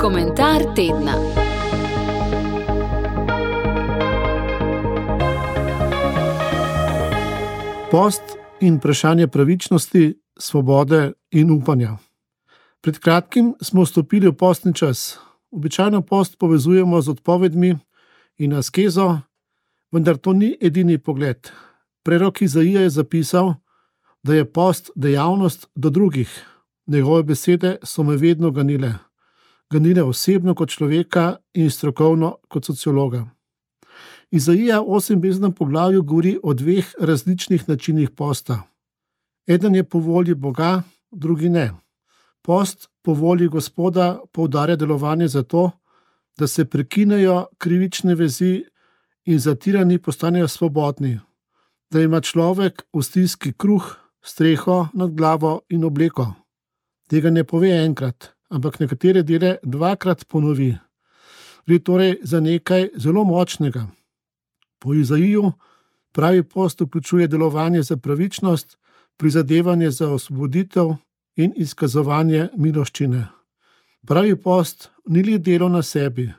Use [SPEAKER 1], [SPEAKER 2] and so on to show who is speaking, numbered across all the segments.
[SPEAKER 1] Komentar tedna.
[SPEAKER 2] Post in vprašanje pravičnosti, svobode in upanja. Pred kratkim smo vstopili v postni čas. Običajno post povezujemo z odpovedmi in askezo, vendar to ni edini pogled. Prerok Izaija je zapisal, da je post dejavnost do drugih. Njegove besede so me vedno ganile. Ganile osebno kot človeka in strokovno kot sociologa. Izaija v 28. poglavju govori o dveh različnih načinih posta. Eden je po volji Boga, drugi ne. Post po volji Gospoda poudarja delovanje zato, da se prekinejo krivične vezi in zatirani postanejo svobodni, da ima človek v stiski kruh, streho nad glavo in obleko. Tega ne pove enkrat, ampak nekatere dele dvakrat ponovi. Gre torej za nekaj zelo močnega. Po Izaiju pravi post vključuje delovanje za pravičnost, prizadevanje za osvoboditev in izkazovanje miloščine. Pravi post ni le delo na sebi,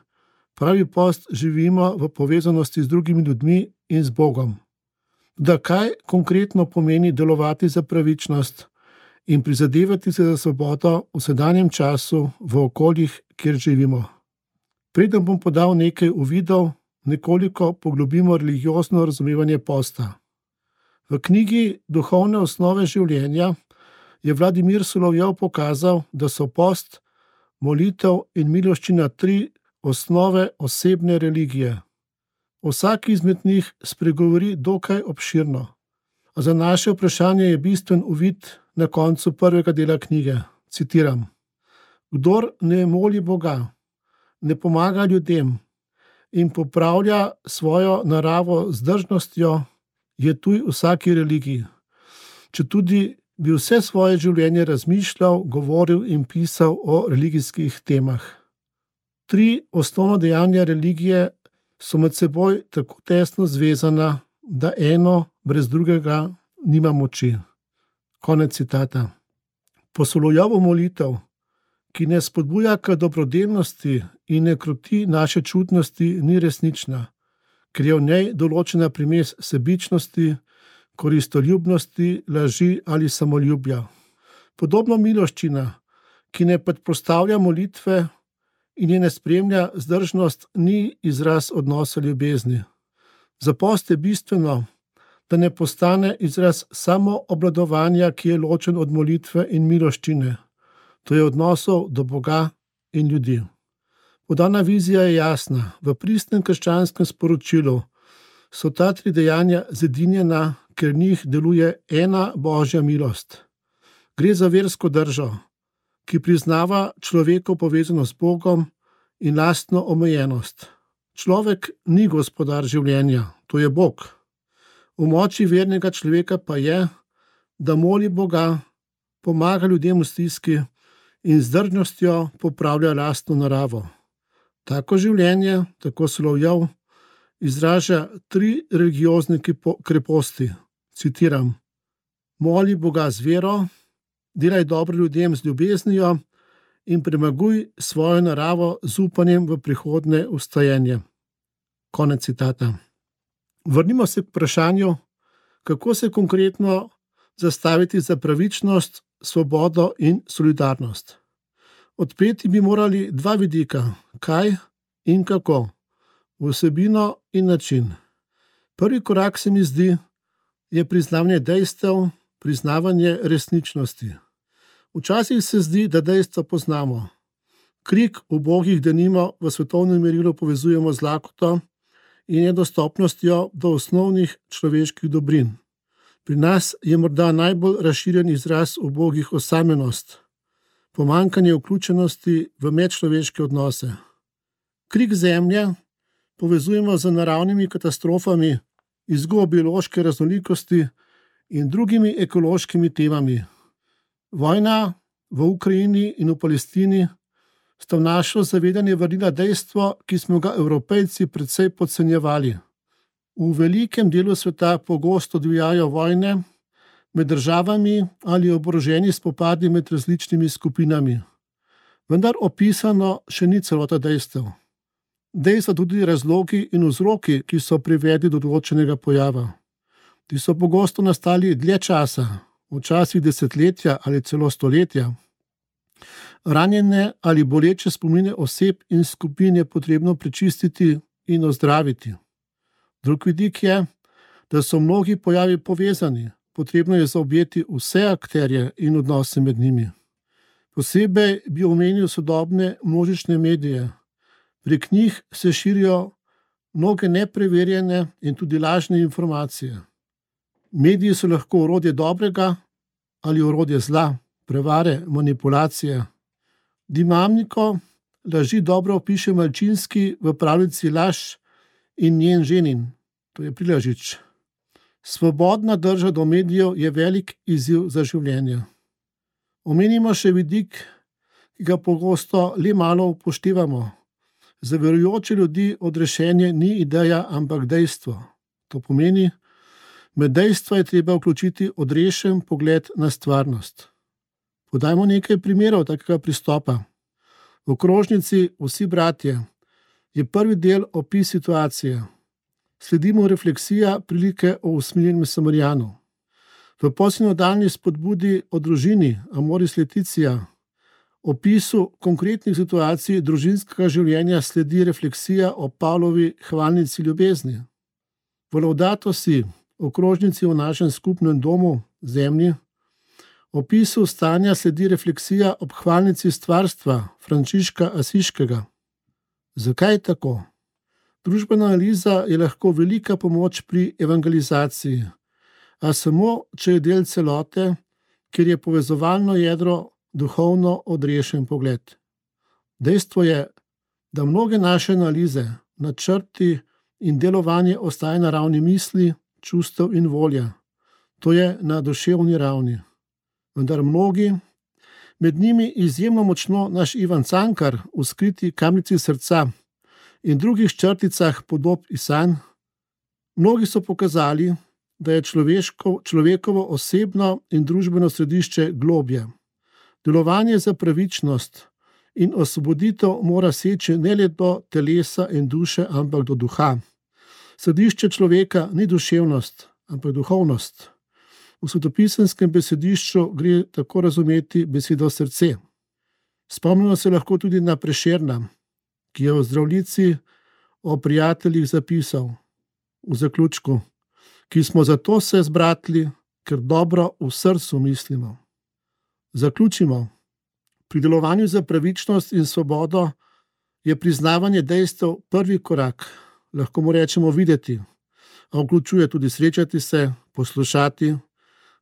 [SPEAKER 2] pravi post živimo v povezanosti z drugimi ljudmi in z Bogom. Da kaj konkretno pomeni delovati za pravičnost in prizadevati se za svobodo v sedanjem času, v okoljih, kjer živimo. Preden bom podal nekaj uvidov, nekoliko poglobimo religiozno razumevanje posta. V knjigi Duhovne osnove življenja je Vladimir Solovjev pokazal, da so post, molitev in miloščina tri osnove osebne religije. Vsak izmed njih spregovori dokaj obširno. Za naše vprašanje je bistven uvid na koncu prvega dela knjige. Citiram: Kdor ne moli Boga, ne pomaga ljudem in popravlja svojo naravo z držnostjo, je tuj vsaki religiji. Če tudi bi vse svoje življenje razmišljal, govoril in pisal o religijskih temah. Tri osnovna dejanja religije so med seboj tako tesno zvezana, da eno brez drugega nima moči. Konec citata. Posolojovo molitev, ki ne spodbuja k dobrodelnosti in ne kroti naše čutnosti, ni resnična, ker je v njej določena primes sebičnosti, koristoljubnosti, laži ali samoljubja. Podobno miloščina, ki ne predpostavlja molitve in je ne spremlja zdržnost, ni izraz odnosa ljubezni. Za post je bistveno, da ne postane izraz samo obladovanja, ki je ločen od molitve in miloščine, to je odnosov do Boga in ljudi. Podana vizija je jasna. V pristnem krščanskem sporočilu so ta tri dejanja zedinjena, ker njih deluje ena božja milost. Gre za versko držo, ki priznava človeko povezano s Bogom in lastno omejenost. Človek ni gospodar življenja, to je Bog. V moči vernega človeka pa je, da moli Boga, pomaga ljudem v stiski in z drzostjo popravlja lastno naravo. Tako življenje, tako slovjev, izraža tri religiozne kreposti. Citiram: Moli Boga z vero, delaj dobro ljudem z ljubeznijo in premaguj svojo naravo z upanjem v prihodne ustajenje. Konec citata. Vrnimo se k vprašanju, kako se konkretno zastaviti za pravičnost, svobodo in solidarnost. Odpeti bi morali dva vidika, kaj in kako, vsebino in način. Prvi korak se mi zdi, je priznavanje dejstev, priznavanje resničnosti. Včasih se zdi, da dejstva poznamo. Krik ubogih, da nimo v svetovnem merilu povezujemo z lakoto in nedostopnostjo do osnovnih človeških dobrin. Pri nas je morda najbolj razširjen izraz ubogih osamljenost, pomankanje vključenosti v medčloveške odnose. Krik zemlje povezujemo z naravnimi katastrofami, izgubo biološke raznolikosti in drugimi ekološkimi temami. Vojna v Ukrajini in v Palestini sta v našo zavedanje vrnila dejstvo, ki smo ga evropejci precej podcenjevali. V velikem delu sveta pogosto odvijajo vojne, med državami ali oboroženi spopadi med različnimi skupinami. Vendar opisano še ni celota dejstev. Dejstva tudi razlogi in vzroki, ki so privedli do določenega pojava. Ti so pogosto nastali dlje časa, včasih desetletja ali celo stoletja. Ranjene ali boleče spomine oseb in skupin je potrebno prečistiti in ozdraviti. Drug vidik je, da so mnogi pojavi povezani, potrebno je zaobjeti vse akterje in odnose med njimi. Posebej bi omenil sodobne množične medije. Prek njih se širijo mnoge nepreverjene in tudi lažne informacije. Mediji so lahko urodje dobrega ali urodje zla, prevare, manipulacije. Dimamniko laži dobro opiše Malčinski v pravici Laž in njen ženin, to je Prilažič. Svobodna drža do medijev je velik izziv za življenje. Omenimo še vidik, ki ga pogosto le malo upoštevamo. Za verujoče ljudi odrešenje ni ideja, ampak dejstvo. To pomeni, med dejstva je treba vključiti odrešen pogled na stvarnost. Podajmo nekaj primerov takega pristopa. V okrožnici Vsi bratje je prvi del opis situacije sledimo refleksija prilike o usmiljenem Samarijanu. V posinodalni spodbudi o družini Amoris Leticija, opisu konkretnih situacij družinskega življenja sledi refleksija o Pavlovi hvalnici ljubezni. V Laudato si, okrožnici v našem skupnem domu, zemlji, opisu stanja sledi refleksija ob hvalnici stvarstva Frančiška Asiškega. Zakaj je tako? Družbena analiza je lahko velika pomoč pri evangelizaciji, a samo, če je del celote, ker je povezovalno jedro duhovno odrešen pogled. Dejstvo je, da mnoge naše analize, načrti in delovanje ostaje na ravni misli, čustev in volje, to je na duševni ravni. Vendar mnogi, med njimi izjemno močno naš Ivan Cankar, v skriti kamnici srca, in drugih črticah podob Isan, mnogi so pokazali, da je človekovo osebno in družbeno središče globje. Delovanje za pravičnost in osvoboditev mora seči ne le do telesa in duše, ampak do duha. Središče človeka ni duševnost, ampak duhovnost. V svetopisenskem besedišču gre tako razumeti besedo srce. Spomnimo se lahko tudi na prešerna, ki je v zdravnici o prijateljih zapisal v zaključku, ki smo zato se zbratili, ker dobro v srcu mislimo. Zaključimo. Pri delovanju za pravičnost in svobodo je priznavanje dejstev prvi korak, lahko mu rečemo videti, a vključuje tudi srečati se, poslušati,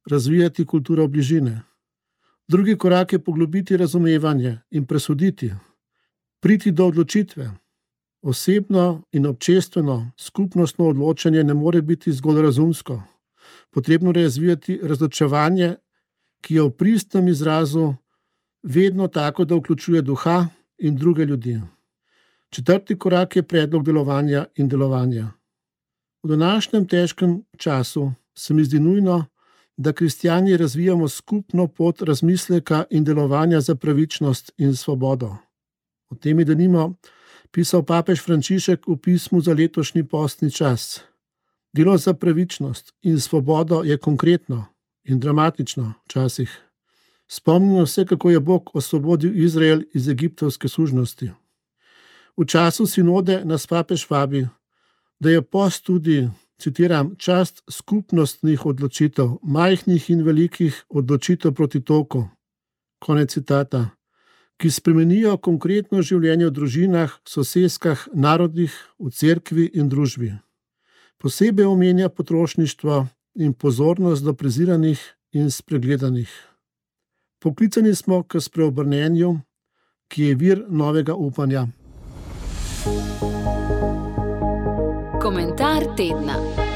[SPEAKER 2] razvijati kulturo bližine. Drugi korak je poglobiti razumevanje in presuditi, priti do odločitve. Osebno in občestveno skupnostno odločanje ne more biti zgolj razumsko. Potrebno je razvijati razločevanje, ki je v pristnem izrazu vedno tako, da vključuje duha in druge ljudi. Četrti korak je predlog delovanja in delovanja. V današnjem težkem času se mi zdi nujno, da kristijani razvijamo skupno pot razmisleka in delovanja za pravičnost in svobodo. O tem je denimo pisal papež Frančišek v pismu za letošnji postni čas. Delo za pravičnost in svobodo je konkretno in dramatično včasih. Spomnimo se, kako je Bog osvobodil Izrael iz egiptovske služnosti. V času sinode nas papež vabi, da je post tudi, citiram, čast skupnostnih odločitev, majhnih in velikih odločitev proti toku. Konec citata ki spremenijo konkretno življenje v družinah, sosedskah, narodih, v cerkvi in družbi. Posebej omenja potrošništvo in pozornost do preziranih in spregledanih. Poklicani smo k spreobrnenju, ki je vir novega upanja.
[SPEAKER 1] Komentar tedna.